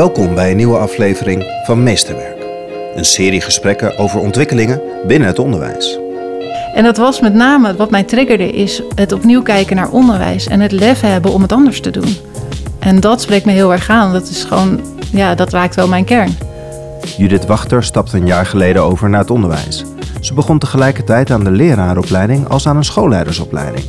Welkom bij een nieuwe aflevering van Meesterwerk. Een serie gesprekken over ontwikkelingen binnen het onderwijs. En dat was met name wat mij triggerde, is het opnieuw kijken naar onderwijs en het lef hebben om het anders te doen. En dat spreekt me heel erg aan. Dat is gewoon, ja, dat raakt wel mijn kern. Judith Wachter stapte een jaar geleden over naar het onderwijs. Ze begon tegelijkertijd aan de leraaropleiding als aan een schoolleidersopleiding.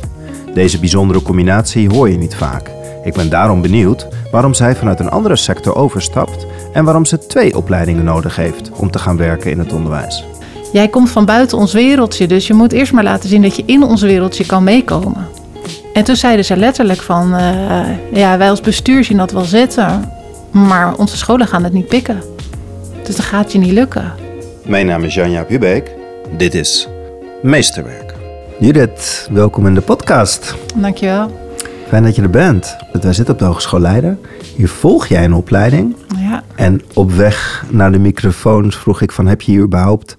Deze bijzondere combinatie hoor je niet vaak. Ik ben daarom benieuwd waarom zij vanuit een andere sector overstapt en waarom ze twee opleidingen nodig heeft om te gaan werken in het onderwijs. Jij komt van buiten ons wereldje, dus je moet eerst maar laten zien dat je in ons wereldje kan meekomen. En toen zeiden ze letterlijk van, eh, ja, wij als bestuur zien dat wel zitten, maar onze scholen gaan het niet pikken. Dus dat gaat je niet lukken. Mijn naam is Janja Hubeek. Dit is Meesterwerk. Judith, welkom in de podcast. Dankjewel. Fijn dat je er bent. Wij zitten op de Hogeschool Leiden. Hier volg jij een opleiding. Ja. En op weg naar de microfoons vroeg ik van... heb je hier überhaupt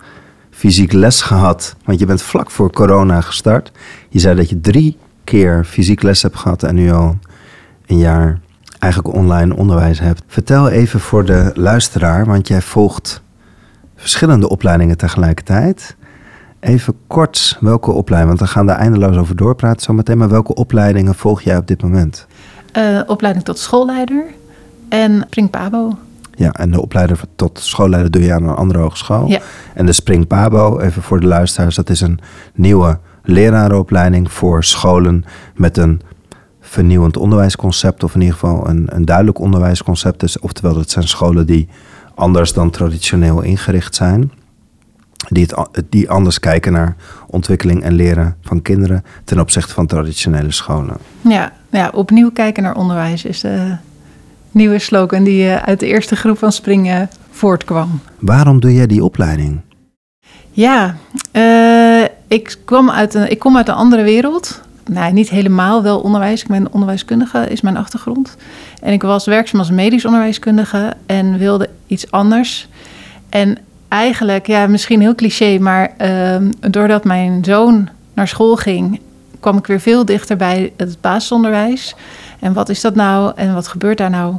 fysiek les gehad? Want je bent vlak voor corona gestart. Je zei dat je drie keer fysiek les hebt gehad... en nu al een jaar eigenlijk online onderwijs hebt. Vertel even voor de luisteraar, want jij volgt verschillende opleidingen tegelijkertijd. Even kort, welke opleiding, want we gaan daar eindeloos over doorpraten zometeen, maar welke opleidingen volg jij op dit moment? Uh, opleiding tot schoolleider en Spring Pabo. Ja, en de opleider tot schoolleider doe je aan een andere hogeschool. Ja. En de Spring Pabo, even voor de luisteraars, dat is een nieuwe lerarenopleiding voor scholen met een vernieuwend onderwijsconcept, of in ieder geval een, een duidelijk onderwijsconcept. Dus, oftewel, dat zijn scholen die anders dan traditioneel ingericht zijn. Die, het, die anders kijken naar ontwikkeling en leren van kinderen ten opzichte van traditionele scholen. Ja, ja opnieuw kijken naar onderwijs is de nieuwe slogan die eh, uit de eerste groep van Springen voortkwam. Waarom doe jij die opleiding? Ja, uh, ik, kwam uit een, ik kom uit een andere wereld. Nee, niet helemaal, wel onderwijs. Ik ben onderwijskundige, is mijn achtergrond. En ik was werkzaam als medisch onderwijskundige en wilde iets anders. En eigenlijk, ja, misschien heel cliché, maar uh, doordat mijn zoon naar school ging, kwam ik weer veel dichter bij het basisonderwijs. En wat is dat nou en wat gebeurt daar nou?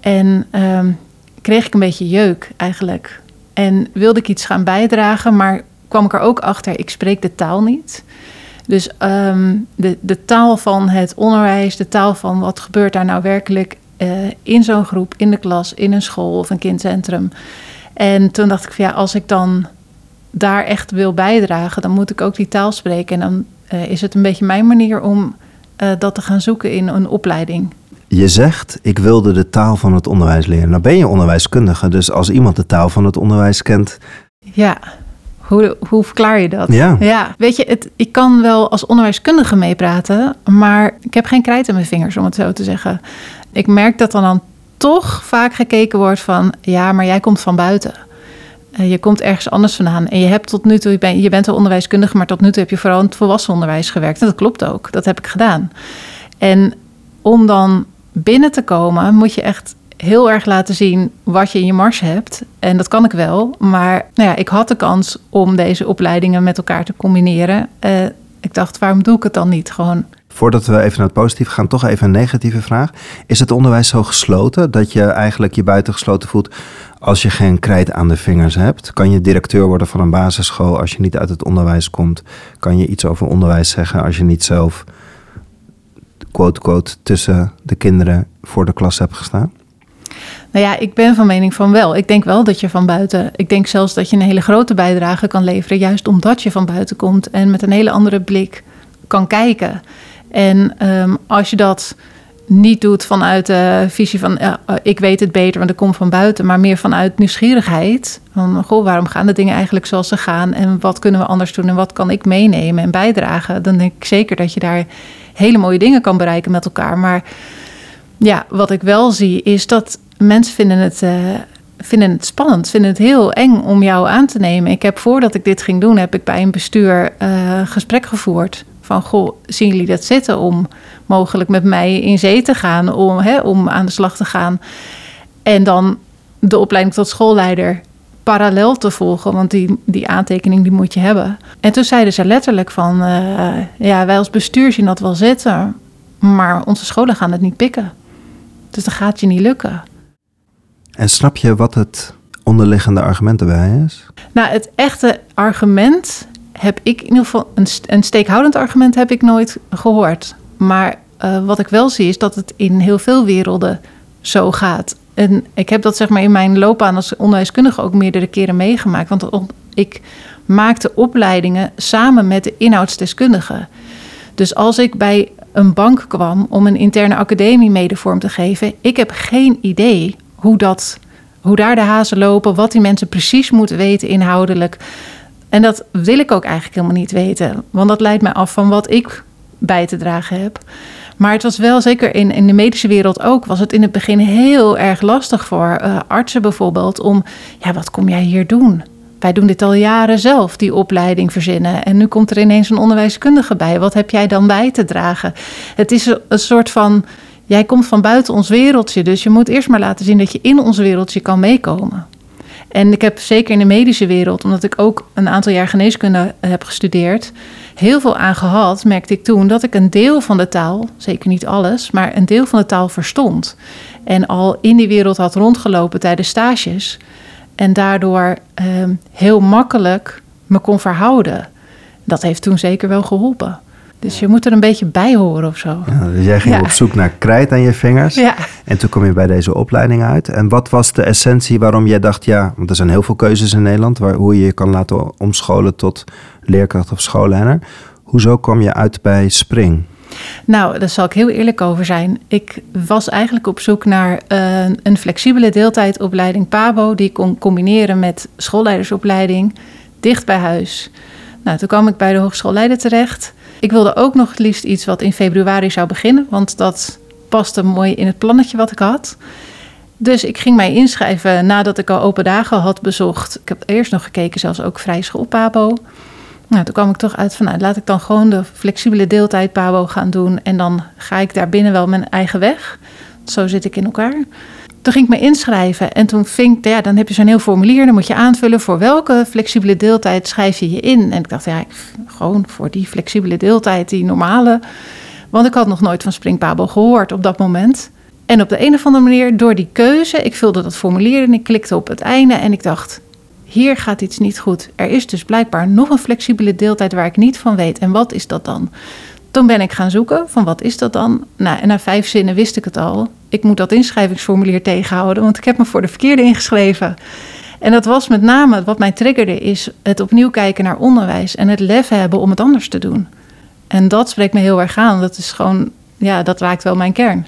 En uh, kreeg ik een beetje jeuk eigenlijk. En wilde ik iets gaan bijdragen, maar kwam ik er ook achter, ik spreek de taal niet. Dus um, de, de taal van het onderwijs, de taal van wat gebeurt daar nou werkelijk uh, in zo'n groep, in de klas, in een school of een kindcentrum. En toen dacht ik van ja, als ik dan daar echt wil bijdragen, dan moet ik ook die taal spreken. En dan uh, is het een beetje mijn manier om uh, dat te gaan zoeken in een opleiding. Je zegt, ik wilde de taal van het onderwijs leren. Nou ben je onderwijskundige, dus als iemand de taal van het onderwijs kent. Ja, hoe, hoe verklaar je dat? Ja. ja weet je, het, ik kan wel als onderwijskundige meepraten, maar ik heb geen krijt in mijn vingers, om het zo te zeggen. Ik merk dat dan toch vaak gekeken wordt van, ja, maar jij komt van buiten. Uh, je komt ergens anders vandaan. En je hebt tot nu toe, je, ben, je bent wel onderwijskundige, maar tot nu toe heb je vooral in het volwassen onderwijs gewerkt. En dat klopt ook, dat heb ik gedaan. En om dan binnen te komen, moet je echt heel erg laten zien wat je in je mars hebt. En dat kan ik wel. Maar nou ja, ik had de kans om deze opleidingen met elkaar te combineren. Uh, ik dacht, waarom doe ik het dan niet? Gewoon. Voordat we even naar het positief gaan, toch even een negatieve vraag. Is het onderwijs zo gesloten dat je eigenlijk je buitengesloten voelt als je geen krijt aan de vingers hebt? Kan je directeur worden van een basisschool als je niet uit het onderwijs komt? Kan je iets over onderwijs zeggen als je niet zelf, quote, quote, tussen de kinderen voor de klas hebt gestaan? Nou ja, ik ben van mening van wel. Ik denk wel dat je van buiten. Ik denk zelfs dat je een hele grote bijdrage kan leveren, juist omdat je van buiten komt en met een hele andere blik kan kijken. En um, als je dat niet doet vanuit de visie van uh, ik weet het beter, want ik kom van buiten, maar meer vanuit nieuwsgierigheid. Van goh, waarom gaan de dingen eigenlijk zoals ze gaan en wat kunnen we anders doen en wat kan ik meenemen en bijdragen? Dan denk ik zeker dat je daar hele mooie dingen kan bereiken met elkaar. Maar ja, wat ik wel zie is dat mensen vinden het, uh, vinden het spannend, vinden het heel eng om jou aan te nemen. Ik heb voordat ik dit ging doen, heb ik bij een bestuur uh, gesprek gevoerd. Van, goh, zien jullie dat zitten om mogelijk met mij in zee te gaan, om, hè, om aan de slag te gaan. En dan de opleiding tot schoolleider parallel te volgen, want die, die aantekening die moet je hebben. En toen zeiden ze letterlijk van, uh, ja, wij als bestuur zien dat wel zitten, maar onze scholen gaan het niet pikken. Dus dat gaat je niet lukken. En snap je wat het onderliggende argument erbij is? Nou, het echte argument heb ik in ieder geval, een, een steekhoudend argument heb ik nooit gehoord. Maar uh, wat ik wel zie is dat het in heel veel werelden zo gaat. En ik heb dat zeg maar in mijn loopbaan als onderwijskundige ook meerdere keren meegemaakt. Want ik maakte opleidingen samen met de inhoudsdeskundigen. Dus als ik bij een bank kwam om een interne academie mede vorm te geven, ik heb geen idee hoe, dat, hoe daar de hazen lopen, wat die mensen precies moeten weten inhoudelijk. En dat wil ik ook eigenlijk helemaal niet weten, want dat leidt mij af van wat ik bij te dragen heb. Maar het was wel, zeker in, in de medische wereld ook, was het in het begin heel erg lastig voor uh, artsen bijvoorbeeld om, ja, wat kom jij hier doen? Wij doen dit al jaren zelf, die opleiding verzinnen. En nu komt er ineens een onderwijskundige bij. Wat heb jij dan bij te dragen? Het is een soort van. Jij komt van buiten ons wereldje, dus je moet eerst maar laten zien dat je in ons wereldje kan meekomen. En ik heb zeker in de medische wereld, omdat ik ook een aantal jaar geneeskunde heb gestudeerd, heel veel aan gehad, merkte ik toen dat ik een deel van de taal, zeker niet alles, maar een deel van de taal verstond. En al in die wereld had rondgelopen tijdens stages. En daardoor ehm, heel makkelijk me kon verhouden. Dat heeft toen zeker wel geholpen. Dus je moet er een beetje bij horen of zo. Ja, dus jij ging op zoek naar krijt aan je vingers. Ja. En toen kom je bij deze opleiding uit. En wat was de essentie waarom jij dacht, ja, want er zijn heel veel keuzes in Nederland, waar, hoe je je kan laten omscholen tot leerkracht of schoolleider. Hoezo kwam je uit bij Spring? Nou, daar zal ik heel eerlijk over zijn. Ik was eigenlijk op zoek naar uh, een flexibele deeltijdopleiding PABO... die ik kon combineren met schoolleidersopleiding dicht bij huis. Nou, toen kwam ik bij de Hogeschool Leiden terecht. Ik wilde ook nog het liefst iets wat in februari zou beginnen... want dat paste mooi in het plannetje wat ik had... Dus ik ging mij inschrijven nadat ik al open dagen had bezocht. Ik heb eerst nog gekeken, zelfs ook vrij school PABO. Nou, toen kwam ik toch uit van, nou, laat ik dan gewoon de flexibele deeltijd PABO gaan doen. En dan ga ik daar binnen wel mijn eigen weg. Zo zit ik in elkaar. Toen ging ik me inschrijven en toen ving, ja, dan heb je zo'n heel formulier. Dan moet je aanvullen voor welke flexibele deeltijd schrijf je je in. En ik dacht, ja, gewoon voor die flexibele deeltijd, die normale. Want ik had nog nooit van Springpabo gehoord op dat moment. En op de een of andere manier, door die keuze, ik vulde dat formulier en ik klikte op het einde en ik dacht, hier gaat iets niet goed. Er is dus blijkbaar nog een flexibele deeltijd waar ik niet van weet. En wat is dat dan? Toen ben ik gaan zoeken van wat is dat dan? Nou, en na vijf zinnen wist ik het al. Ik moet dat inschrijvingsformulier tegenhouden, want ik heb me voor de verkeerde ingeschreven. En dat was met name wat mij triggerde, is het opnieuw kijken naar onderwijs en het lef hebben om het anders te doen. En dat spreekt me heel erg aan. Dat is gewoon, ja, dat raakt wel mijn kern.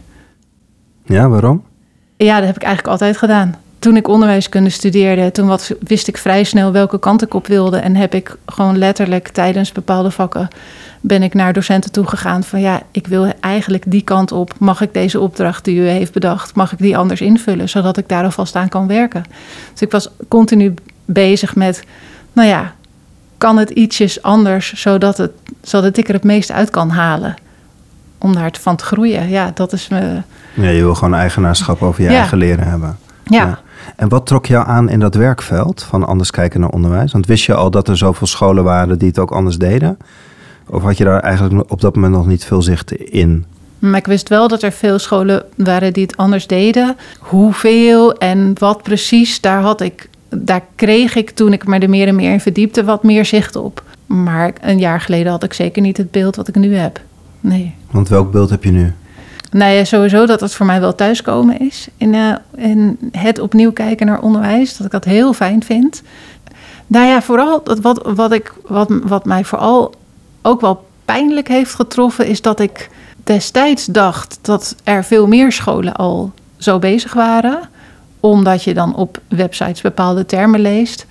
Ja, waarom? Ja, dat heb ik eigenlijk altijd gedaan toen ik onderwijskunde studeerde, toen wat, wist ik vrij snel welke kant ik op wilde. En heb ik gewoon letterlijk tijdens bepaalde vakken ben ik naar docenten toegegaan van ja, ik wil eigenlijk die kant op. Mag ik deze opdracht die u heeft bedacht, mag ik die anders invullen, zodat ik daar alvast aan kan werken. Dus ik was continu bezig met, nou ja, kan het ietsjes anders, zodat, het, zodat ik er het meest uit kan halen. Om daar van te groeien. Ja, dat is me. Ja, je wil gewoon eigenaarschap over je eigen leren hebben. ja. En wat trok jou aan in dat werkveld van anders kijken naar onderwijs? Want wist je al dat er zoveel scholen waren die het ook anders deden? Of had je daar eigenlijk op dat moment nog niet veel zicht in? Maar ik wist wel dat er veel scholen waren die het anders deden. Hoeveel en wat precies, daar, had ik, daar kreeg ik toen ik me er meer en meer in verdiepte wat meer zicht op. Maar een jaar geleden had ik zeker niet het beeld wat ik nu heb. Nee. Want welk beeld heb je nu? Nou ja, sowieso dat het voor mij wel thuiskomen is. Uh, in het opnieuw kijken naar onderwijs. Dat ik dat heel fijn vind. Nou ja, vooral wat, wat, ik, wat, wat mij vooral ook wel pijnlijk heeft getroffen, is dat ik destijds dacht dat er veel meer scholen al zo bezig waren. Omdat je dan op websites bepaalde termen leest.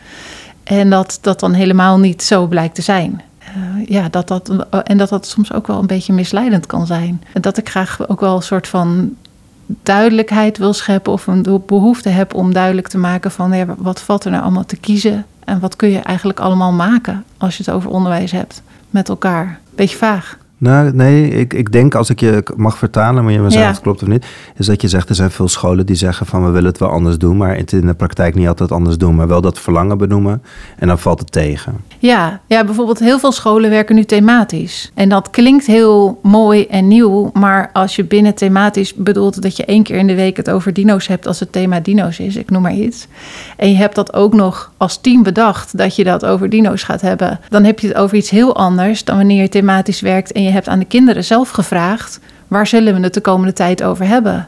En dat dat dan helemaal niet zo blijkt te zijn. Eh, ja, dat dat, en dat dat soms ook wel een beetje misleidend kan zijn. Dat ik graag ook wel een soort van duidelijkheid wil scheppen of een behoefte heb om duidelijk te maken van ja, wat valt er nou allemaal te kiezen en wat kun je eigenlijk allemaal maken als je het over onderwijs hebt met elkaar. Beetje vaag. Nou, nee, ik, ik denk als ik je mag vertalen, maar je me Ja. of het klopt of niet, is dat je zegt er zijn veel scholen die zeggen van we willen het wel anders doen, maar het in de praktijk niet altijd anders doen, maar wel dat verlangen benoemen en dan valt het tegen. Ja, ja, bijvoorbeeld heel veel scholen werken nu thematisch. En dat klinkt heel mooi en nieuw, maar als je binnen thematisch bedoelt dat je één keer in de week het over dino's hebt als het thema dino's is, ik noem maar iets. En je hebt dat ook nog als team bedacht dat je dat over dino's gaat hebben, dan heb je het over iets heel anders dan wanneer je thematisch werkt en je hebt aan de kinderen zelf gevraagd: waar zullen we het de komende tijd over hebben?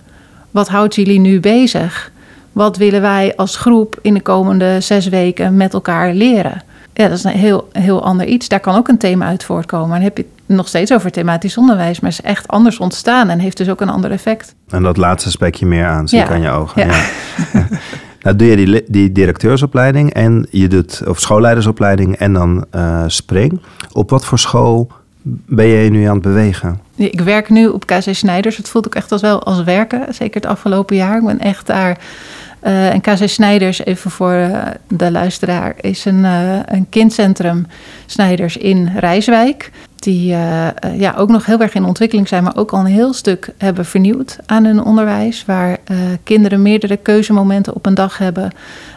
Wat houdt jullie nu bezig? Wat willen wij als groep in de komende zes weken met elkaar leren? Ja, dat is een heel, heel ander iets. Daar kan ook een thema uit voortkomen. En dan heb je het nog steeds over thematisch onderwijs, maar is echt anders ontstaan en heeft dus ook een ander effect. En dat laatste spreek je meer aan, zie Ja. ik aan je ogen. Ja. Ja. nou doe je die, die directeursopleiding en je doet, of schoolleidersopleiding en dan eh, spring. Op wat voor school ben je nu aan het bewegen? Ik werk nu op KC Snijders. Het voelt ook echt als wel als werken, zeker het afgelopen jaar. Ik ben echt daar. eh, en KC Snijders, even voor eh, de luisteraar, is een, eh, een kindcentrum Snijders in Rijswijk. Die ja, ook nog heel erg in ontwikkeling zijn, maar ook al een heel stuk hebben vernieuwd aan hun onderwijs. Waar kinderen meerdere keuzemomenten op een dag hebben.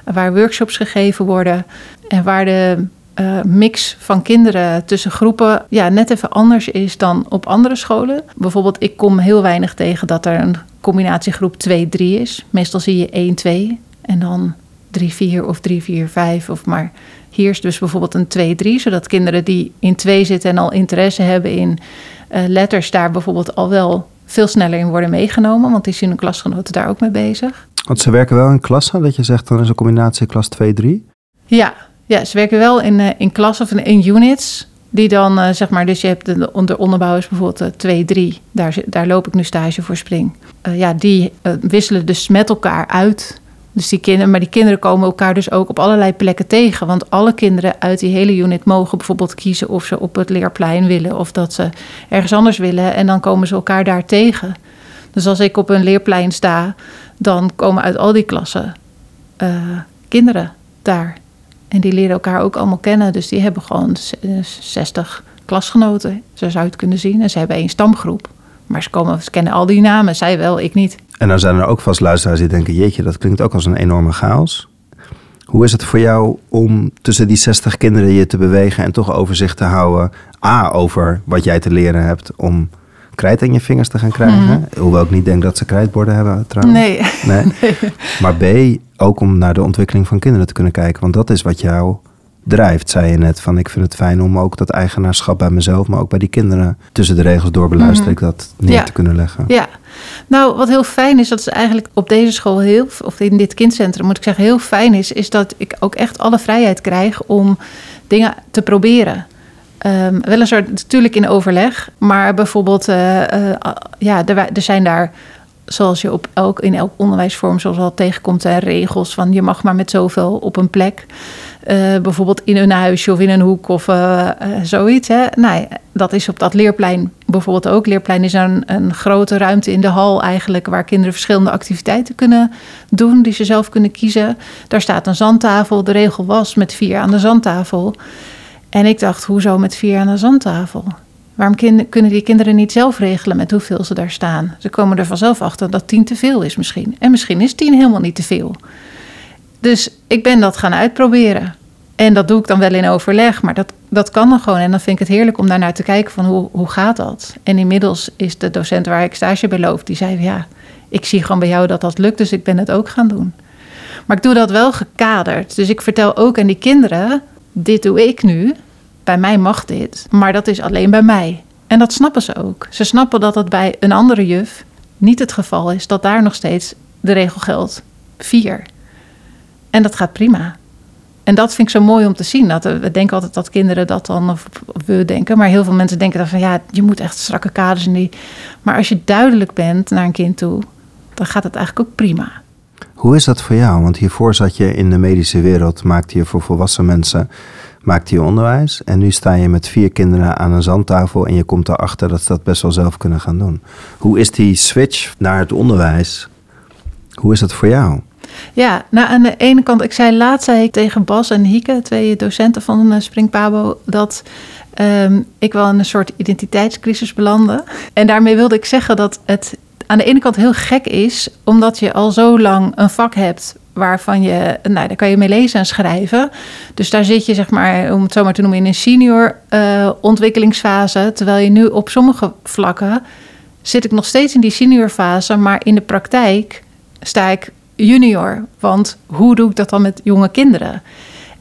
Waar workshops gegeven worden. En waar de eh, mix van kinderen tussen groepen ja, net even anders is dan op andere scholen. Bijvoorbeeld, ik kom heel weinig tegen dat er een combinatiegroep 2-3 is. Meestal zie je 1-2 en dan 3-4 of 3-4-5 of maar. Hier is dus bijvoorbeeld een 2-3, zodat kinderen die in 2 zitten en al interesse hebben in eh, letters, daar bijvoorbeeld al wel veel sneller in worden meegenomen. Want die zien hun klasgenoten daar ook mee bezig. Want ze werken wel in klassen, dat je zegt dan is een combinatie klas 2-3. Ja, ja, ze werken wel in, eh, in klassen of in, units. Die dan, eh, zeg maar, dus je hebt de, de onderbouw is bijvoorbeeld 2-3. Daar, zit- daar loop ik nu stage voor spring. Eh, ja, die eh, wisselen dus met elkaar uit. Dus die kinderen, maar die kinderen komen elkaar dus ook op allerlei plekken tegen. Want alle kinderen uit die hele unit mogen bijvoorbeeld kiezen of ze op het leerplein willen of dat ze ergens anders willen. En dan komen ze elkaar daar tegen. Dus als ik op een leerplein sta, dan komen uit al die klassen eh, kinderen daar. En die leren elkaar ook allemaal kennen. Dus die hebben gewoon z- eh, 60 klasgenoten, zo zou het kunnen zien. En ze hebben één stamgroep. Maar ze, komen, ze kennen al die namen. Zij wel, ik niet. En dan zijn er ook vast luisteraars die denken, jeetje, dat klinkt ook als een enorme chaos. Hoe is het voor jou om tussen die 60 kinderen je te bewegen en toch overzicht te houden? A, over wat jij te leren hebt om krijt in je vingers te gaan krijgen. Hoewel ik niet denk dat ze krijtborden hebben trouwens. Nee. Nee. Maar B, ook om naar de ontwikkeling van kinderen te kunnen kijken. Want dat is wat jou drijft, zei je net. Van ik vind het fijn om ook dat eigenaarschap bij mezelf, maar ook bij die kinderen tussen de regels door beluister ik dat neer Ja. te kunnen leggen. Ja, nou wat heel fijn is, dat is eigenlijk op deze school heel, of in dit kindcentrum moet ik zeggen, heel fijn is, is dat ik ook echt alle vrijheid krijg om dingen te proberen. Ehm weliswaar natuurlijk in overleg, maar bijvoorbeeld, eh, eh, ja, er, zijn daar, zoals je op elk, in elk onderwijsvorm zoals al tegenkomt, regels van je mag maar met zoveel op een plek. Eh, bijvoorbeeld in een huisje of in een hoek of zoiets. Hè. Nou, dat is op dat leerplein bijvoorbeeld ook. Leerplein is een, een grote ruimte in de hal eigenlijk... waar kinderen verschillende activiteiten kunnen doen... die ze zelf kunnen kiezen. Daar staat een zandtafel. De regel was met vier aan de zandtafel. En ik dacht, hoezo met vier aan de zandtafel? Waarom kunnen die kinderen niet zelf regelen met hoeveel ze daar staan? Ze komen er vanzelf achter dat tien te veel is misschien. En misschien is tien helemaal niet te veel. Dus ik ben dat gaan uitproberen. En dat doe ik dan wel in overleg, maar dat, dat kan dan gewoon. En dan vind ik het heerlijk om daarnaar te kijken van hoe, hoe gaat dat? En inmiddels is de docent waar ik stage bij die zei ja, ik zie gewoon bij jou dat dat lukt, dus ik ben het ook gaan doen. Maar ik doe dat wel gekaderd. Dus ik vertel ook aan die kinderen, dit doe ik nu, bij mij mag dit, maar dat is alleen bij mij. En dat snappen ze ook. Ze snappen dat het bij een andere juf niet het geval is, dat daar nog steeds de regel geldt. Vier. En dat gaat prima. En dat vind ik zo mooi om te zien. Dat, we denken altijd dat kinderen dat dan, of of we denken, maar heel veel mensen denken dan van ja, je moet echt strakke kaders en die. Maar als je duidelijk bent naar een kind toe, dan gaat het eigenlijk ook prima. Hoe is dat voor jou? Want hiervoor zat je in de medische wereld, maakte je voor volwassen mensen maakte je onderwijs. En nu sta je met vier kinderen aan een zandtafel en je komt erachter dat ze dat best wel zelf kunnen gaan doen. Hoe is die switch naar het onderwijs? Hoe is dat voor jou? Ja, nou aan de ene kant, ik zei laatst tegen Bas en Hieke, twee docenten van eh, Spring Pabo, dat ehm, ik wel in een soort identiteitscrisis belandde. En daarmee wilde ik zeggen dat het aan de ene kant heel gek is, omdat je al zo lang een vak hebt waarvan je, nou, daar kan je mee lezen en schrijven. Dus daar zit je, zeg maar, om het zo maar te noemen, in een senior uh, ontwikkelingsfase. Terwijl je nu op sommige vlakken zit ik nog steeds in die seniorfase, maar in de praktijk sta ik junior. Want hoe doe ik dat dan met jonge kinderen?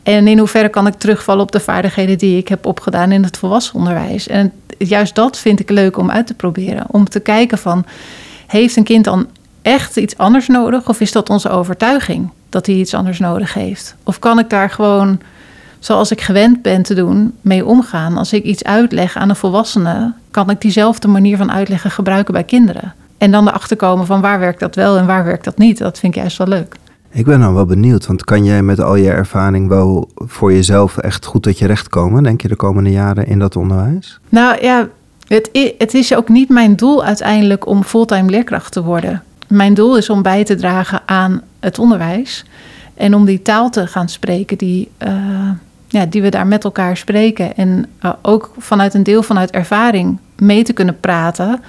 En in hoeverre kan ik terugvallen op de vaardigheden die ik heb opgedaan in het volwassen onderwijs? En juist dat vind ik leuk om uit te proberen. Om te kijken van, heeft een kind dan echt iets anders nodig? Of is dat onze overtuiging dat hij iets anders nodig heeft? Of kan ik daar gewoon, zoals ik gewend ben te doen, mee omgaan? Als ik iets uitleg aan een volwassene, kan ik diezelfde manier van uitleggen gebruiken bij kinderen? En dan erachter komen van waar werkt dat wel en waar werkt dat niet. Dat vind ik juist wel leuk. Ik ben dan wel benieuwd, want kan jij met al je ervaring wel voor jezelf echt goed tot je recht komen, denk je, de komende jaren in dat onderwijs? Nou ja, het, het is ook niet mijn doel uiteindelijk om fulltime leerkracht te worden. Mijn doel is om bij te dragen aan het onderwijs en om die taal te gaan spreken die, uh, ja, die we daar met elkaar spreken. En uh, ook vanuit een deel vanuit ervaring mee te kunnen praten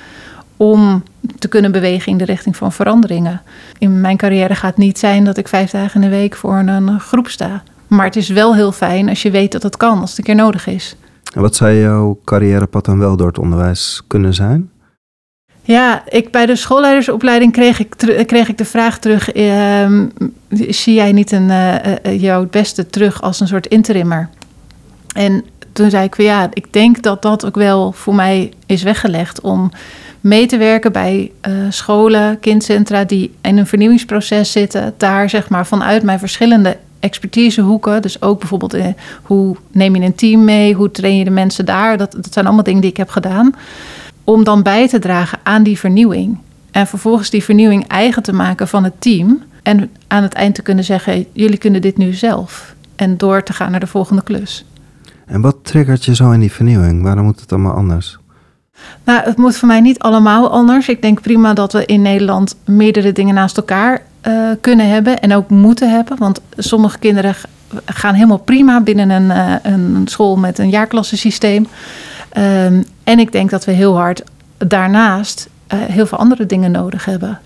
om te kunnen bewegen in de richting van veranderingen. In mijn carrière gaat het niet zijn dat ik vijf dagen in de week voor een groep sta. Maar het is wel heel fijn als je weet dat het kan, als het een keer nodig is. En wat zou jouw carrièrepad dan wel door het onderwijs kunnen zijn? Ja, ik, bij de schoolleidersopleiding kreeg ik, kreeg ik de vraag terug: ehm, zie jij niet een, uh, jouw beste terug als een soort interimmer? En toen zei ik ja, ik denk dat dat ook wel voor mij is weggelegd om mee te werken bij scholen, kindcentra die in een vernieuwingsproces zitten. Daar zeg maar vanuit mijn verschillende expertisehoeken, dus ook bijvoorbeeld eh, hoe neem je een team mee, hoe train je de mensen daar. Dat, dat zijn allemaal dingen die ik heb gedaan. Om dan bij te dragen aan die vernieuwing. En vervolgens die vernieuwing eigen te maken van het team. En aan het eind te kunnen zeggen: jullie kunnen dit nu zelf. En door te gaan naar de volgende klus. En wat triggert je zo in die vernieuwing? Waarom moet het allemaal anders? Nou, het moet voor mij niet allemaal anders. Ik denk prima dat we in Nederland meerdere dingen naast elkaar uh, kunnen hebben en ook moeten hebben. Want sommige kinderen gaan helemaal prima binnen een, uh, een school met een jaarklassensysteem. Um, en ik denk dat we heel hard daarnaast uh, heel veel andere dingen nodig hebben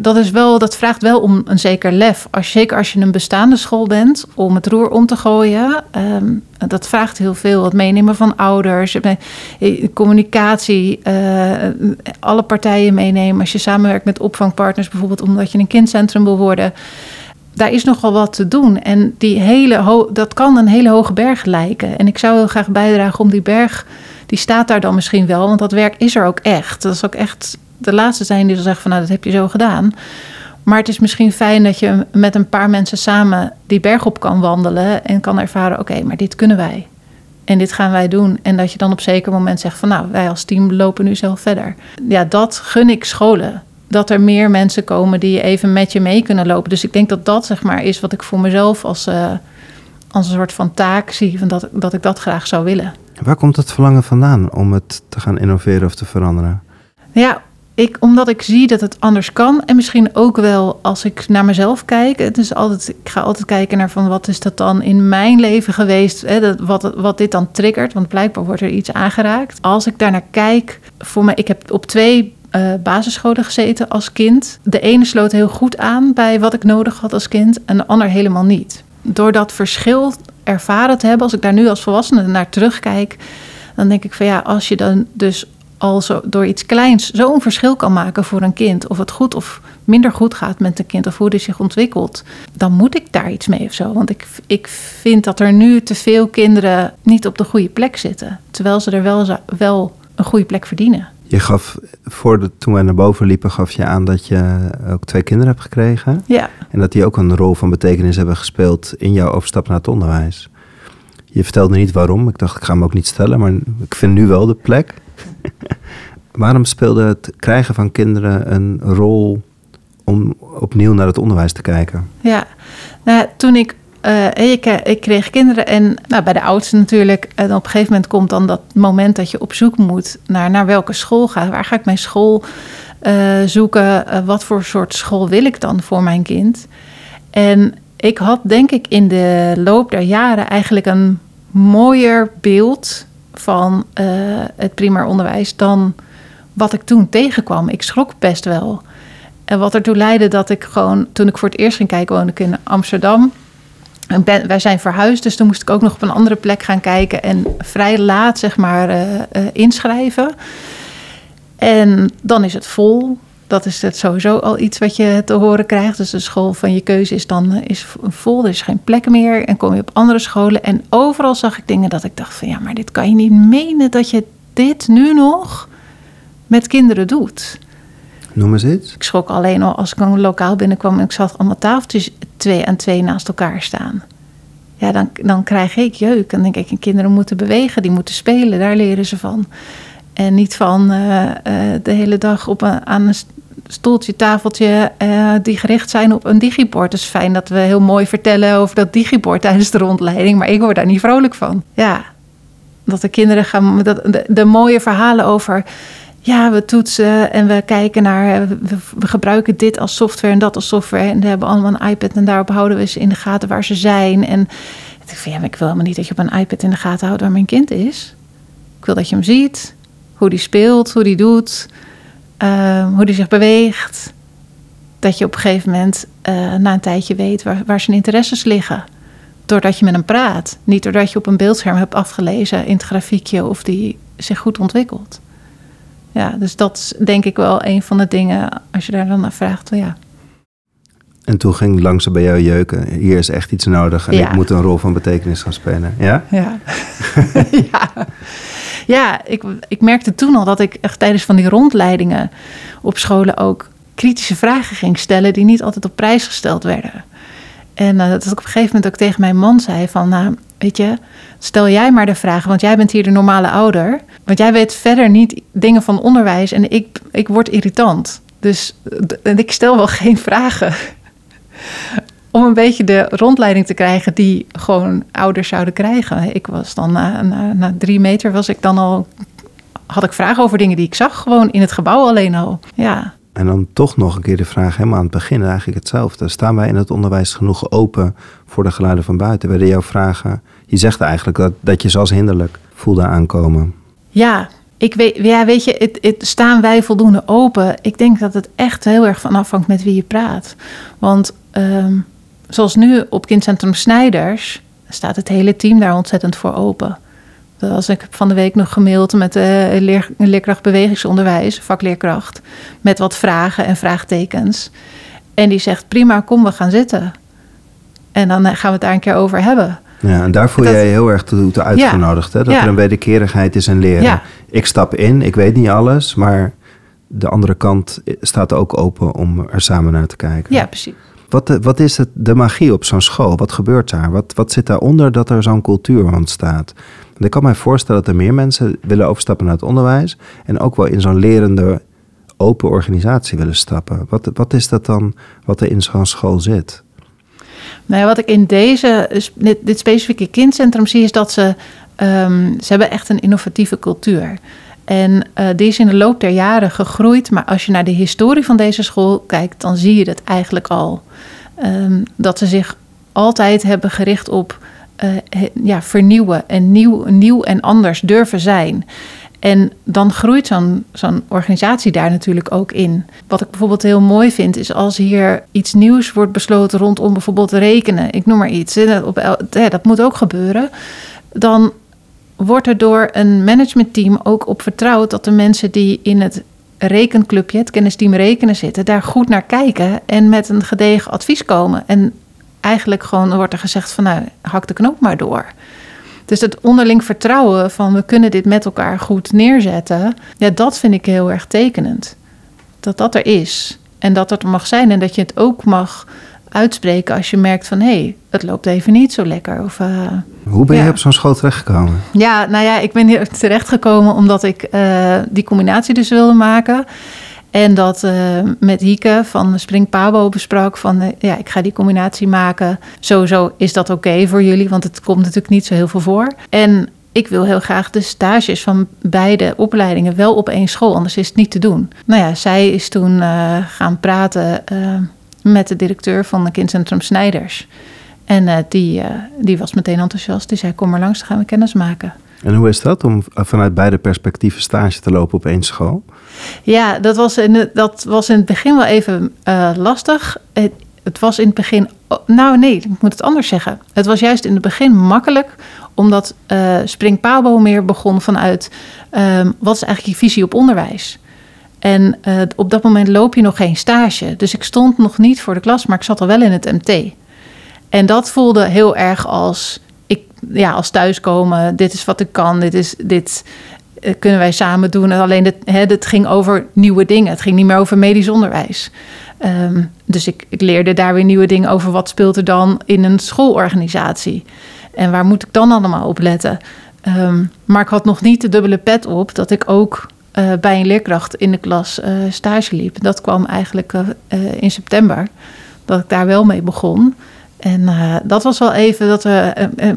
dat, is wel, dat vraagt wel om een zeker lef. Als, zeker als je een bestaande school bent, om het roer om te gooien. Um, dat vraagt heel veel. Het meenemen van ouders, eh, communicatie, uh, alle partijen meenemen. Als je samenwerkt met opvangpartners, bijvoorbeeld omdat je een kindcentrum wil worden. Daar is nogal wat te doen. En die hele dat kan een hele hoge berg lijken. En ik zou heel graag bijdragen om die berg die staat daar dan misschien wel, want dat werk is er ook echt. Dat is ook echt de laatste zijn die dan zeggen van nou, dat heb je zo gedaan. Maar het is misschien fijn dat je met een paar mensen samen die berg op kan wandelen en kan ervaren, oké, maar dit kunnen wij. En dit gaan wij doen. En dat je dan op zeker moment zegt van nou, wij als team lopen nu zelf verder. Ja, dat gun ik scholen. Dat er meer mensen komen die even met je mee kunnen lopen. Dus ik denk dat dat zeg maar is wat ik voor mezelf als, uh, als een soort van taak zie. Van dat, dat ik dat graag zou willen. Waar komt het verlangen vandaan om het te gaan innoveren of te veranderen? Ja, ik, omdat ik zie dat het anders kan. En misschien ook wel als ik naar mezelf kijk. Het is altijd, ik ga altijd kijken naar van wat is dat dan in mijn leven geweest. Hè, dat, wat, wat dit dan triggert. Want blijkbaar wordt er iets aangeraakt. Als ik daarnaar kijk. Voor mij, ik heb op twee uh, basisscholen gezeten als kind. De ene sloot heel goed aan bij wat ik nodig had als kind. En de ander helemaal niet. Door dat verschil ervaren te hebben. Als ik daar nu als volwassene naar terugkijk. Dan denk ik van ja, als je dan dus al zo, door iets kleins zo'n verschil kan maken voor een kind. Of het goed of minder goed gaat met een kind of hoe het zich ontwikkelt. Dan moet ik daar iets mee of zo. Want ik, ik vind dat er nu te veel kinderen niet op de goede plek zitten. Terwijl ze er wel, wel een goede plek verdienen. Je gaf, voor de, toen wij naar boven liepen, gaf je aan dat je ook twee kinderen hebt gekregen. Ja. En dat die ook een rol van betekenis hebben gespeeld in jouw overstap naar het onderwijs. Je vertelde niet waarom. Ik dacht, ik ga hem ook niet stellen, maar ik vind nu wel de plek. Waarom speelde het krijgen van kinderen een rol om opnieuw naar het onderwijs te kijken? Ja, nou, toen ik, ik, ik, kreeg kinderen en nou, bij de oudste natuurlijk. En op een gegeven moment komt dan dat moment dat je op zoek moet naar, naar welke school ga Waar ga ik mijn school uh, zoeken? Uh, wat voor soort school wil ik dan voor mijn kind? En ik had denk ik in de loop der jaren eigenlijk een mooier beeld van eh, het primair onderwijs dan wat ik toen tegenkwam. Ik schrok best wel. En wat ertoe leidde dat ik gewoon, toen ik voor het eerst ging kijken, woonde ik in Amsterdam. Wij zijn verhuisd, dus toen moest ik ook nog op een andere plek gaan kijken en vrij laat, zeg maar, uh, uh, inschrijven. En dan is het vol. Dat is het sowieso al iets wat je te horen krijgt. Dus de school van je keuze is dan is vol. Er is geen plek meer. En kom je op andere scholen. En overal zag ik dingen dat ik dacht van ja, maar dit kan je niet menen dat je dit nu nog met kinderen doet. Noem eens iets. Ik schrok alleen al als ik een lokaal binnenkwam en ik zag allemaal tafeltjes twee en twee naast elkaar staan. Ja, dan, dan krijg ik jeuk. En denk ik, kinderen moeten bewegen, die moeten spelen, daar leren ze van. En niet van uh, uh, de hele dag op een, aan een stoeltje, tafeltje uh, die gericht zijn op een digibord. Het is fijn dat we heel mooi vertellen over dat digibord tijdens de rondleiding, maar ik word daar niet vrolijk van. Ja, dat de kinderen gaan, dat, de, de mooie verhalen over ja, we toetsen en we kijken naar, we, gebruiken dit als software en dat als software. En we hebben allemaal een iPad en daarop houden we ze in de gaten waar ze zijn. En ik van ja, ik wil helemaal niet dat je op een iPad in de gaten houdt waar mijn kind is. Ik wil dat je hem ziet, hoe die speelt, hoe die doet, uh, hoe die zich beweegt. Dat je op een gegeven moment uh, na een tijdje weet waar, waar zijn interesses liggen. Doordat je met hem praat. Niet doordat je op een beeldscherm hebt afgelezen in het grafiekje of die zich goed ontwikkelt ja, dus dat is denk ik wel een van de dingen, als je daar dan naar vraagt, ja. En toen ging langzaam bij jou jeuken. Hier is echt iets nodig en ja. ik moet een rol van betekenis gaan spelen. Ja? Ja. ja. ja, ik, ik merkte toen al dat ik echt tijdens van die rondleidingen op scholen ook kritische vragen ging stellen die niet altijd op prijs gesteld werden. En uh, dat ik op een gegeven moment ook tegen mijn man zei van, nou, weet je, stel jij maar de vragen, want jij bent hier de normale ouder. Want jij weet verder niet dingen van onderwijs en ik, ik word irritant. Dus en ik stel wel geen vragen. Om een beetje de rondleiding te krijgen die gewoon ouders zouden krijgen. Ik was dan na, na, na drie meter was ik dan al. Had ik vragen over dingen die ik zag, gewoon in het gebouw alleen al. Ja. En dan toch nog een keer de vraag helemaal aan het begin, eigenlijk hetzelfde. Staan wij in het onderwijs genoeg open voor de geluiden van buiten? Werden jouw vragen, je zegt eigenlijk dat, dat je ze als hinderlijk voelde aankomen. Ja, ik weet, ja, weet je, het, staan wij voldoende open? Ik denk dat het echt heel erg van afhangt met wie je praat. Want um, zoals nu op Kindcentrum Snijders staat het hele team daar ontzettend voor open. Als ik van de week nog gemaild met de leer, leerkracht bewegingsonderwijs, vakleerkracht, met wat vragen en vraagtekens. En die zegt: prima, kom, we gaan zitten. En dan gaan we het daar een keer over hebben. Ja, en daar voel jij je heel erg toe, toe uitgenodigd. Ja. Hè? Dat ja. er een wederkerigheid is in leren. Ja. Ik stap in, ik weet niet alles, maar de andere kant staat ook open om er samen naar te kijken. Ja, precies. Wat, wat is het, de magie op zo'n school? Wat gebeurt daar? Wat, wat zit daaronder dat er zo'n cultuur ontstaat? Ik kan mij voorstellen dat er meer mensen willen overstappen naar het onderwijs. En ook wel in zo'n lerende, open organisatie willen stappen. Wat, wat is dat dan wat er in zo'n school zit? Nou wat ik in deze, dit, dit specifieke kindcentrum zie, is dat ze, um, ze hebben echt een innovatieve cultuur. En uh, die is in de loop der jaren gegroeid. Maar als je naar de historie van deze school kijkt, dan zie je dat eigenlijk al. Um, dat ze zich altijd hebben gericht op uh, ja, vernieuwen en nieuw, nieuw en anders durven zijn. En dan groeit zo'n zo'n organisatie daar natuurlijk ook in. Wat ik bijvoorbeeld heel mooi vind, is als hier iets nieuws wordt besloten rondom bijvoorbeeld rekenen, ik noem maar iets, dat moet ook gebeuren. Dan wordt er door een managementteam ook op vertrouwd dat de mensen die in het rekenclubje, het kennisteam rekenen zitten, daar goed naar kijken en met een gedegen advies komen. En eigenlijk gewoon wordt er gezegd van nou, hak de knoop maar door. Dus het onderling vertrouwen van we kunnen dit met elkaar goed neerzetten, ja, dat vind ik heel erg tekenend. Dat dat er is en dat dat er mag zijn en dat je het ook mag uitspreken als je merkt van hé, hey, het loopt even niet zo lekker. Of, uh, Hoe ben ja. je op zo'n school terechtgekomen? Ja, nou ja, ik ben hier terechtgekomen omdat ik uh, die combinatie dus wilde maken. En dat uh, met Hieke van Spring Pabo besprak van uh, ja, ik ga die combinatie maken. Sowieso is dat oké voor jullie, want het komt natuurlijk niet zo heel veel voor. En ik wil heel graag de stages van beide opleidingen wel op één school, anders is het niet te doen. Nou ja, zij is toen uh, gaan praten met de directeur van het kindcentrum Snijders. En die, die was meteen enthousiast. Die zei, kom maar langs, dan gaan we kennis maken. En hoe is dat om vanuit beide perspectieven stage te lopen op één school? Ja, dat was in dat was in het begin wel even uh, lastig. Het, het, was in het begin. Nou, nee, ik moet het anders zeggen. Het was juist in het begin makkelijk, omdat uh, Spring meer begon vanuit. Um, wat is eigenlijk je visie op onderwijs? En uh, op dat moment loop je nog geen stage. Dus ik stond nog niet voor de klas, maar ik zat al wel in het MT. En dat voelde heel erg als, ja, als thuiskomen. Dit is wat ik kan. Dit, is, dit uh, kunnen wij samen doen. En alleen het, hè, ging over nieuwe dingen. Het ging niet meer over medisch onderwijs. Um, dus ik, ik leerde daar weer nieuwe dingen over. Wat speelt er dan in een schoolorganisatie? En waar moet ik dan allemaal op letten? Um, maar ik had nog niet de dubbele pet op dat ik ook uh, bij een leerkracht in de klas uh, stage liep. Dat kwam eigenlijk in september, dat ik daar wel mee begon. En dat was wel even dat we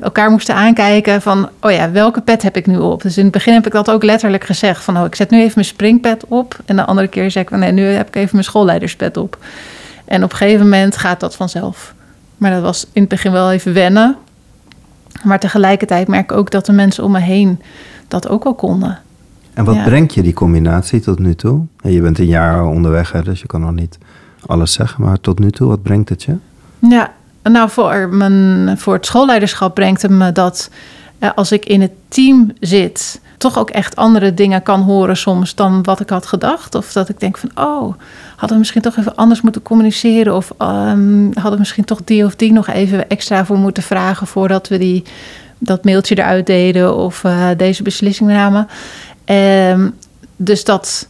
elkaar moesten aankijken van, oh ja, welke pet heb ik nu op? Dus in het begin heb ik dat ook letterlijk gezegd van, oh, ik zet nu even mijn springpet op. En de andere keer zeg ik van, nee, nu heb ik even mijn schoolleiderspet op. En op een gegeven moment gaat dat vanzelf. Maar dat was in het begin wel even wennen. Maar tegelijkertijd merk ik ook dat de mensen om me heen dat ook al konden. En wat brengt je die combinatie tot nu toe? Je bent een jaar onderweg, hè, dus je kan nog niet alles zeggen. Maar tot nu toe, wat brengt het je? Ja, nou voor, mijn, voor het schoolleiderschap brengt het me dat eh, als ik in het team zit, toch ook echt andere dingen kan horen soms dan wat ik had gedacht. Of dat ik denk van, oh, hadden we misschien toch even anders moeten communiceren. Of um, hadden we misschien toch die of die nog even extra voor moeten vragen voordat we die, dat mailtje eruit deden of uh, deze beslissing namen. Um, dus dat,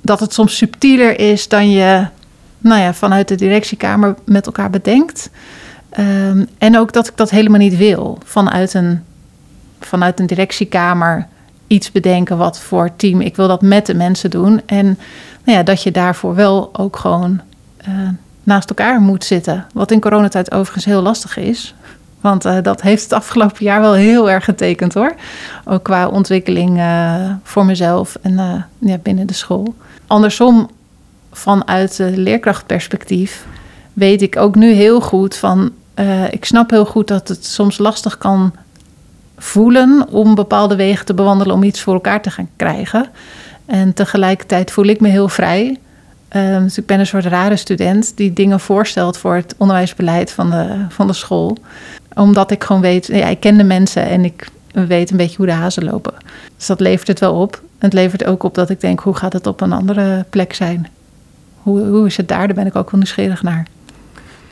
dat het soms subtieler is dan je nou ja, vanuit de directiekamer met elkaar bedenkt. Um, en ook dat ik dat helemaal niet wil. Vanuit een, vanuit een directiekamer iets bedenken wat voor team. Ik wil dat met de mensen doen. En nou ja, dat je daarvoor wel ook gewoon uh, naast elkaar moet zitten. Wat in coronatijd overigens heel lastig is. Want uh, dat heeft het afgelopen jaar wel heel erg getekend hoor. Ook qua ontwikkeling uh, voor mezelf en ja, binnen de school. Andersom, vanuit het leerkrachtperspectief, weet ik ook nu heel goed van. Ik snap heel goed dat het soms lastig kan voelen om bepaalde wegen te bewandelen om iets voor elkaar te gaan krijgen. En tegelijkertijd voel ik me heel vrij. Um, dus ik ben een soort rare student die dingen voorstelt voor het onderwijsbeleid van de, van de school omdat ik gewoon weet, ja, ik ken de mensen en ik weet een beetje hoe de hazen lopen. Dus dat levert het wel op. Het levert ook op dat ik denk, hoe gaat het op een andere plek zijn? Hoe, hoe is het daar? Daar ben ik ook wel nieuwsgierig naar.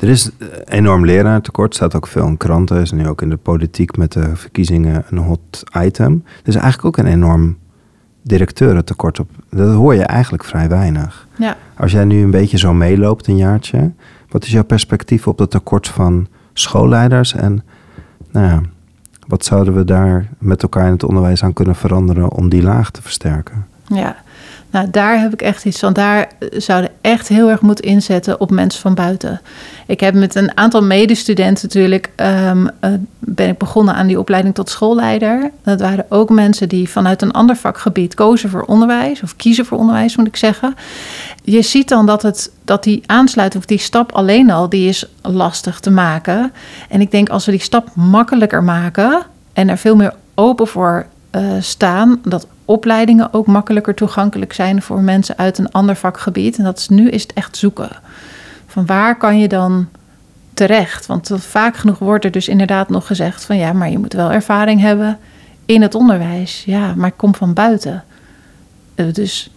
Er is enorm leraartekort, staat ook veel in kranten, is nu ook in de politiek met de verkiezingen een hot item. Er is eigenlijk ook een enorm directeurentekort op. Dat hoor je eigenlijk vrij weinig. Ja. Als jij nu een beetje zo meeloopt een jaartje, wat is jouw perspectief op dat tekort van schoolleiders. En nou ja, wat zouden we daar met elkaar in het onderwijs aan kunnen veranderen om die laag te versterken? Ja, nou, daar heb ik echt iets van. Daar zouden echt heel erg moeten inzetten op mensen van buiten. Ik heb met een aantal medestudenten natuurlijk... Um, uh, ben ik begonnen aan die opleiding tot schoolleider. Dat waren ook mensen die vanuit een ander vakgebied kozen voor onderwijs... of kiezen voor onderwijs, moet ik zeggen. Je ziet dan dat, het, dat die aansluiting of die stap alleen al... die is lastig te maken. En ik denk als we die stap makkelijker maken... en er veel meer open voor uh, staan... dat opleidingen ook makkelijker toegankelijk zijn voor mensen uit een ander vakgebied. En dat is nu is het echt zoeken. Van waar kan je dan terecht? Want vaak genoeg wordt er dus inderdaad nog gezegd van ja, maar je moet wel ervaring hebben in het onderwijs. Ja, maar ik kom van buiten. Eh, dus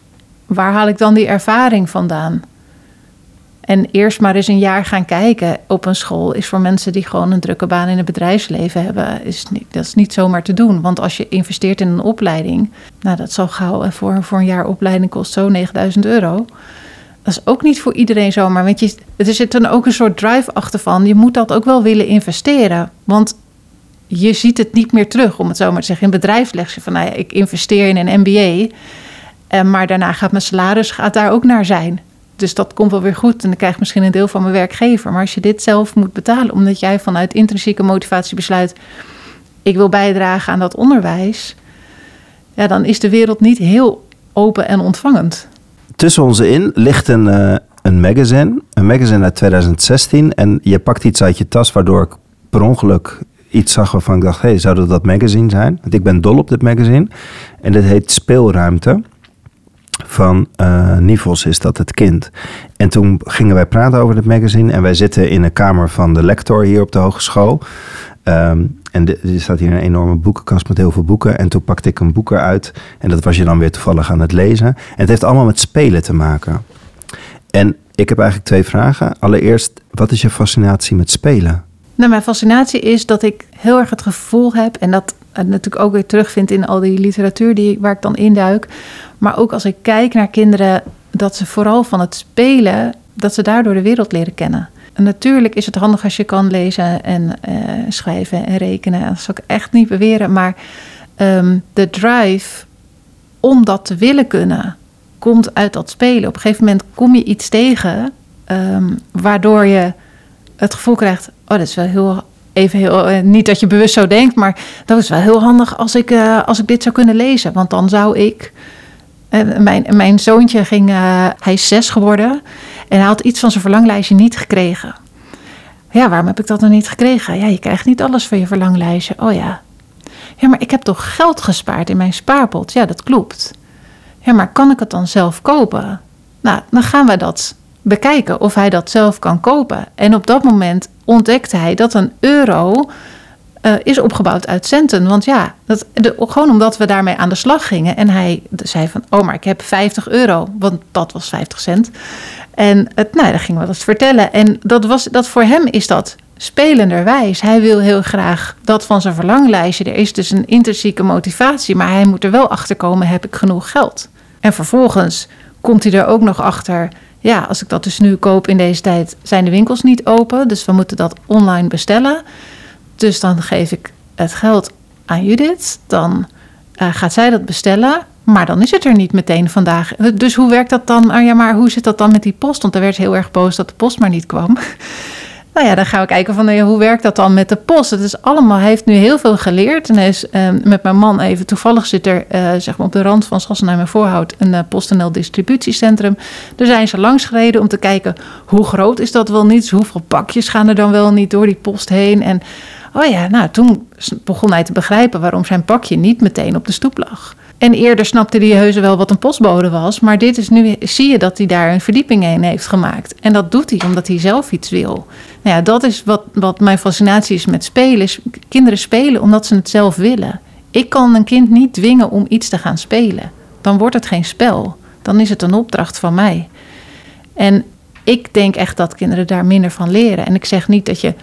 waar haal ik dan die ervaring vandaan? En eerst maar eens een jaar gaan kijken op een school is voor mensen die gewoon een drukke baan in het bedrijfsleven hebben, is dat is niet zomaar te doen. Want als je investeert in een opleiding, nou dat zal gauw voor, voor een jaar opleiding kost zo 9000 euro. Dat is ook niet voor iedereen zomaar. Want je, er zit dan ook een soort drive achter van. Je moet dat ook wel willen investeren. Want je ziet het niet meer terug, om het zo maar te zeggen. In bedrijfsleven van nou ja, ik investeer in een MBA. Eh, maar daarna gaat mijn salaris gaat daar ook naar zijn. Dus dat komt wel weer goed en dan krijg ik misschien een deel van mijn werkgever. Maar als je dit zelf moet betalen, omdat jij vanuit intrinsieke motivatie besluit: ik wil bijdragen aan dat onderwijs, ja, dan is de wereld niet heel open en ontvangend. Tussen ons in ligt een, uh, een magazine, een magazine uit 2016. En je pakt iets uit je tas, waardoor ik per ongeluk iets zag waarvan ik dacht, hé, hey, zou dat dat magazine zijn? Want ik ben dol op dit magazine. En dit heet Speelruimte. Van uh, is dat het kind. En toen gingen wij praten over dit magazine. En wij zitten in een kamer van de lector hier op de hogeschool. Um, en er staat hier een enorme boekenkast met heel veel boeken. En toen pakte ik een boek eruit. En dat was je dan weer toevallig aan het lezen. En het heeft allemaal met spelen te maken. En ik heb eigenlijk twee vragen. Allereerst, wat is je fascinatie met spelen? Nou, mijn fascinatie is dat ik heel erg het gevoel heb, en dat natuurlijk ook weer terugvind in al die literatuur die, waar ik dan induik. Maar ook als ik kijk naar kinderen, dat ze vooral van het spelen, dat ze daardoor de wereld leren kennen. En natuurlijk is het handig als je kan lezen en uh, schrijven en rekenen. Dat zou ik echt niet beweren. Maar um, de drive om dat te willen kunnen, komt uit dat spelen. Op een gegeven moment kom je iets tegen, um, waardoor je het gevoel krijgt: oh, dat is wel heel. Even heel, uh, niet dat je bewust zo denkt, maar dat is wel heel handig als ik, uh, als ik dit zou kunnen lezen. Want dan zou ik. Uh, mijn, mijn zoontje ging, hij is zes geworden. En hij had iets van zijn verlanglijstje niet gekregen. Ja, waarom heb ik dat dan niet gekregen? Ja, je krijgt niet alles van je verlanglijstje. Oh ja. Ja, maar ik heb toch geld gespaard in mijn spaarpot? Ja, dat klopt. Ja, maar kan ik het dan zelf kopen? Nou, dan gaan we dat bekijken of hij dat zelf kan kopen. En op dat moment ontdekte hij dat een euro uh, is opgebouwd uit centen. Want ja, dat, gewoon omdat we daarmee aan de slag gingen. En hij zei van, oh, maar ik heb 50 euro. Want dat was 50 cent. En het, nou, dan gingen we dat vertellen. En dat, was, dat voor hem is dat spelenderwijs. Hij wil heel graag dat van zijn verlanglijstje. Er is dus een intrinsieke motivatie. Maar hij moet er wel achter komen, heb ik genoeg geld? En vervolgens komt hij er ook nog achter... Ja, als ik dat dus nu koop in deze tijd, zijn de winkels niet open. Dus we moeten dat online bestellen. Dus dan geef ik het geld aan Judith. Dan uh, gaat zij dat bestellen. Maar dan is het er niet meteen vandaag. Dus hoe werkt dat dan? Ah, ja, maar hoe zit dat dan met die post? Want er werd heel erg boos dat de post maar niet kwam. Nou ja, dan gaan we kijken van hoe werkt dat dan met de post. Het is allemaal, hij heeft nu heel veel geleerd. En hij is uh, met mijn man even, toevallig zit er uh, zeg maar op de rand van Sassenheim en Voorhout een uh, PostNL distributiecentrum. Daar zijn ze langs gereden om te kijken hoe groot is dat wel niet. Hoeveel pakjes gaan er dan wel niet door die post heen. En oh ja, nou toen begon hij te begrijpen waarom zijn pakje niet meteen op de stoep lag. En eerder snapte hij heus wel wat een postbode was. Maar dit is nu, zie je dat hij daar een verdieping in heeft gemaakt. En dat doet hij omdat hij zelf iets wil. Nou ja, dat is wat, wat mijn fascinatie is met spelen. Is kinderen spelen omdat ze het zelf willen. Ik kan een kind niet dwingen om iets te gaan spelen. Dan wordt het geen spel. Dan is het een opdracht van mij. En ik denk echt dat kinderen daar minder van leren. En ik zeg niet dat je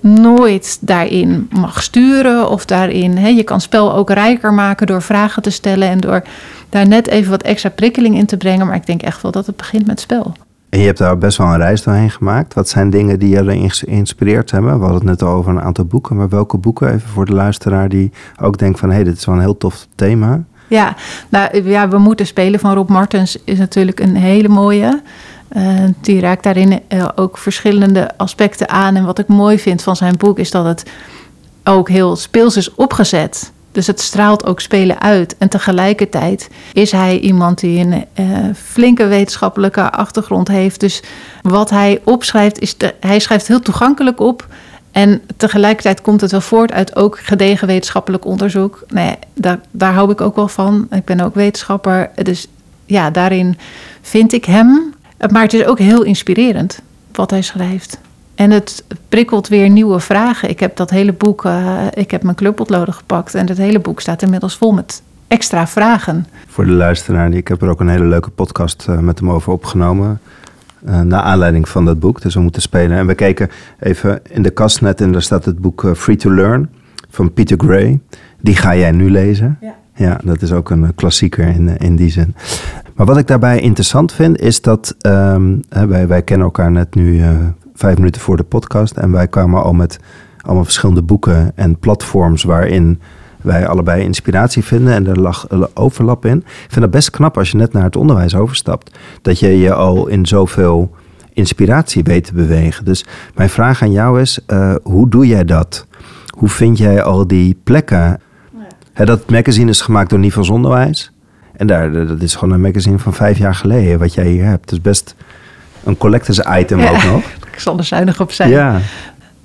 nooit daarin mag sturen of daarin. Hè, je kan spel ook rijker maken door vragen te stellen en door daar net even wat extra prikkeling in te brengen. Maar ik denk echt wel dat het begint met spel. En je hebt daar best wel een reis doorheen gemaakt. Wat zijn dingen die je geïnspireerd hebben? We hadden het net al over een aantal boeken. Maar welke boeken, even voor de luisteraar die ook denkt van... hé, hey, dit is wel een heel tof thema. Ja, nou, ja, We Moeten Spelen van Rob Martens is natuurlijk een hele mooie. Uh, die raakt daarin uh, ook verschillende aspecten aan. En wat ik mooi vind van zijn boek is dat het ook heel speels is opgezet. Dus het straalt ook spelen uit. En tegelijkertijd is hij iemand die een uh, flinke wetenschappelijke achtergrond heeft. Dus wat hij opschrijft, is hij schrijft heel toegankelijk op. En tegelijkertijd komt het wel voort uit ook gedegen wetenschappelijk onderzoek. Nee, daar, daar hou ik ook wel van. Ik ben ook wetenschapper. Dus ja, daarin vind ik hem maar het is ook heel inspirerend wat hij schrijft. En het prikkelt weer nieuwe vragen. Ik heb dat hele boek, uh, ik heb mijn clubpotloden gepakt en het hele boek staat inmiddels vol met extra vragen. Voor de luisteraar, ik heb er ook een hele leuke podcast uh, met hem over opgenomen. Uh, naar aanleiding van dat boek, dus we moeten spelen. En we keken even in de kast net en daar staat het boek Free to Learn van Peter Gray. Die ga jij nu lezen. Ja. Ja, dat is ook een klassieker in, in die zin. Maar wat ik daarbij interessant vind, is dat um, wij, wij kennen elkaar net nu uh, vijf minuten voor de podcast. En wij kwamen al met allemaal verschillende boeken en platforms waarin wij allebei inspiratie vinden. En er lag overlap in. Ik vind dat best knap als je net naar het onderwijs overstapt. Dat je je al in zoveel inspiratie weet te bewegen. Dus mijn vraag aan jou is, uh, hoe doe jij dat? Hoe vind jij al die plekken? Ja. dat magazine is gemaakt door Nivels Onderwijs. En daar, dat is gewoon een magazine van vijf jaar geleden, wat jij hier hebt. Dus best een collectors item ook nog. Ik zal er zuinig op zijn. Ja.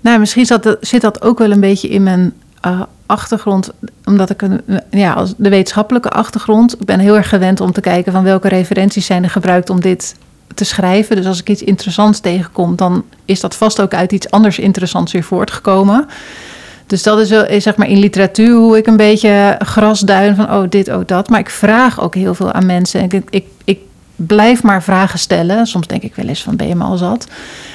Nou, misschien zat dat, zit dat ook wel een beetje in mijn uh, achtergrond, omdat ik een, ja, als de wetenschappelijke achtergrond, ik ben heel erg gewend om te kijken van welke referenties zijn er gebruikt om dit te schrijven. Dus als ik iets interessants tegenkom, dan is dat vast ook uit iets anders interessants weer voortgekomen. Dus dat is, wel, zeg maar in literatuur hoe ik een beetje grasduin van oh dit, oh dat. Maar ik vraag ook heel veel aan mensen. Ik, ik, ik blijf maar vragen stellen. Soms denk ik wel eens van ben je me al zat.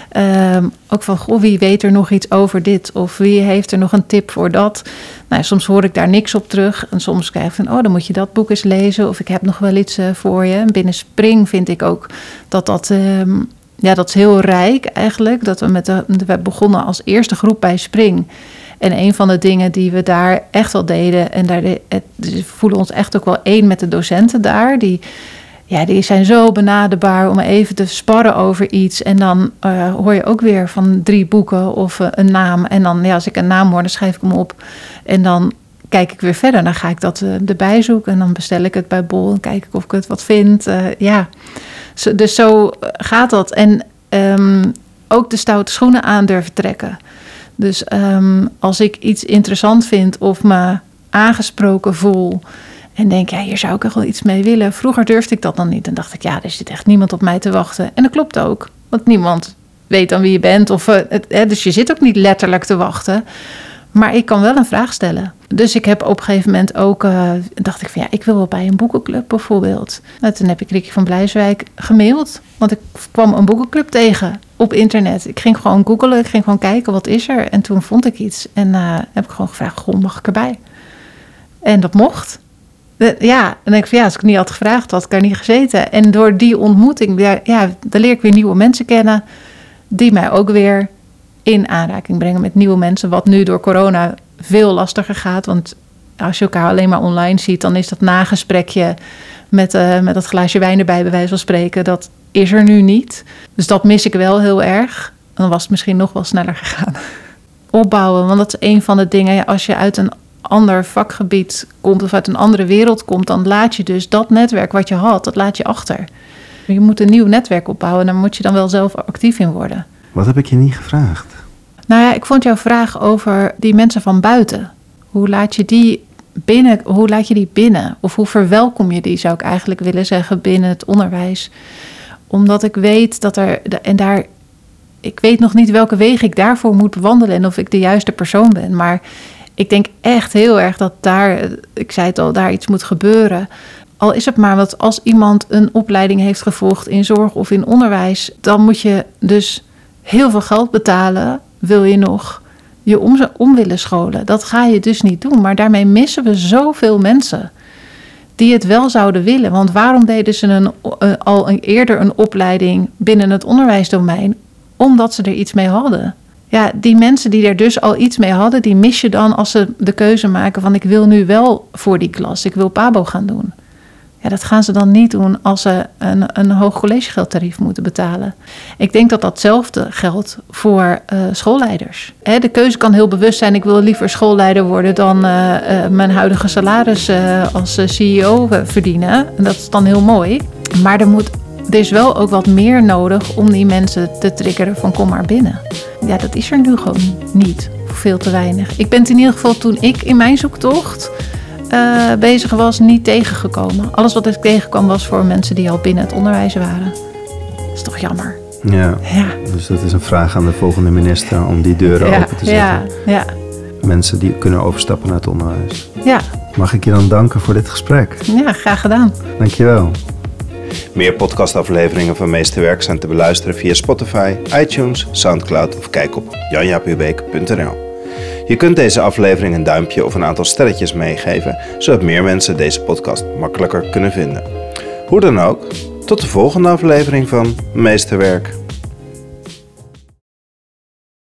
Ehm, ook van, goh, wie weet er nog iets over dit? Of wie heeft er nog een tip voor dat? Nou, soms hoor ik daar niks op terug. En soms krijg ik van, oh, dan moet je dat boek eens lezen. Of ik heb nog wel iets uh, voor je. En binnen Spring vind ik ook dat dat... Um, ja, dat is heel rijk eigenlijk. Dat we met de, we begonnen als eerste groep bij Spring. En een van de dingen die we daar echt wel deden, en daar de, het, we voelen ons echt ook wel één met de docenten daar, die, ja, die zijn zo benaderbaar om even te sparren over iets. En dan uh, hoor je ook weer van drie boeken of uh, een naam. En dan, ja, als ik een naam hoor, dan schrijf ik hem op. En dan kijk ik weer verder. Dan ga ik dat uh, erbij zoeken. En dan bestel ik het bij Bol. En kijk ik of ik het wat vind. ja, dus zo gaat dat. En um, ook de stoute schoenen aan durven trekken. Dus um, als ik iets interessant vind of me aangesproken voel en denk, ja, hier zou ik er wel iets mee willen. Vroeger durfde ik dat dan niet. En dacht ik, ja, er zit echt niemand op mij te wachten. En dat klopt ook. Want niemand weet dan wie je bent. Of, het, hè, dus je zit ook niet letterlijk te wachten. Maar ik kan wel een vraag stellen. Dus ik heb op een gegeven moment ook, uh, dacht ik van ja, ik wil wel bij een boekenclub bijvoorbeeld. Nou, toen heb ik Ricky van Blijswijk gemaild. Want ik kwam een boekenclub tegen op internet. Ik ging gewoon googlen, ik ging gewoon kijken wat is er. En toen vond ik iets. En uh, heb ik gewoon gevraagd, goh, mag ik erbij? En dat mocht ja, en ik van ja, als ik niet had gevraagd, had ik er niet gezeten. En door die ontmoeting, ja, ja, dan leer ik weer nieuwe mensen kennen. Die mij ook weer in aanraking brengen met nieuwe mensen. Wat nu door corona veel lastiger gaat. Want als je elkaar alleen maar online ziet, dan is dat nagesprekje met, uh, met dat glaasje wijn erbij, bij wijze van spreken. Dat is er nu niet. Dus dat mis ik wel heel erg. Dan was het misschien nog wel sneller gegaan. Opbouwen, want dat is een van de dingen. Als je uit een ander vakgebied komt of uit een andere wereld komt, dan laat je dus dat netwerk wat je had, dat laat je achter. Je moet een nieuw netwerk opbouwen en daar moet je dan wel zelf actief in worden. Wat heb ik je niet gevraagd? Nou ja, ik vond jouw vraag over die mensen van buiten. Hoe laat je die binnen? Hoe laat je die binnen? Of hoe verwelkom je die, zou ik eigenlijk willen zeggen, binnen het onderwijs? Omdat ik weet dat er, en daar, ik weet nog niet welke wegen ik daarvoor moet bewandelen en of ik de juiste persoon ben. Maar ik denk echt heel erg dat daar, ik zei het al, daar iets moet gebeuren. Al is het maar dat als iemand een opleiding heeft gevolgd in zorg of in onderwijs, dan moet je dus heel veel geld betalen. Wil je nog je om, om willen scholen? Dat ga je dus niet doen. Maar daarmee missen we zoveel mensen die het wel zouden willen. Want waarom deden ze een, uh, al een, eerder een opleiding binnen het onderwijsdomein? Omdat ze er iets mee hadden ja, die mensen die er dus al iets mee hadden, die mis je dan als ze de keuze maken van ik wil nu wel voor die klas, ik wil Pabo gaan doen. Ja, dat gaan ze dan niet doen als ze een, een hoog collegegeldtarief moeten betalen. Ik denk dat datzelfde geldt voor uh, schoolleiders. Hè, de keuze kan heel bewust zijn: ik wil liever schoolleider worden dan uh, uh, mijn huidige salaris als CEO verdienen. En dat is dan heel mooi. Maar er moet er is wel ook wat meer nodig om die mensen te triggeren van kom maar binnen. Ja, dat is er nu gewoon niet. Veel te weinig. Ik ben het in ieder geval toen ik in mijn zoektocht uh, bezig was niet tegengekomen. Alles wat ik tegenkwam was voor mensen die al binnen het onderwijs waren. Dat is toch jammer. Ja. ja. Dus dat is een vraag aan de volgende minister om die deuren open te zetten. Ja, ja. Mensen die kunnen overstappen naar het onderwijs. Ja. Mag ik je dan danken voor dit gesprek? Ja, graag gedaan. Dankjewel. Meer podcastafleveringen van Meesterwerk zijn te beluisteren via Spotify, iTunes, Soundcloud of kijk op janjapubeek.nl. Je kunt deze aflevering een duimpje of een aantal sterretjes meegeven, zodat meer mensen deze podcast makkelijker kunnen vinden. Hoe dan ook, tot de volgende aflevering van Meesterwerk.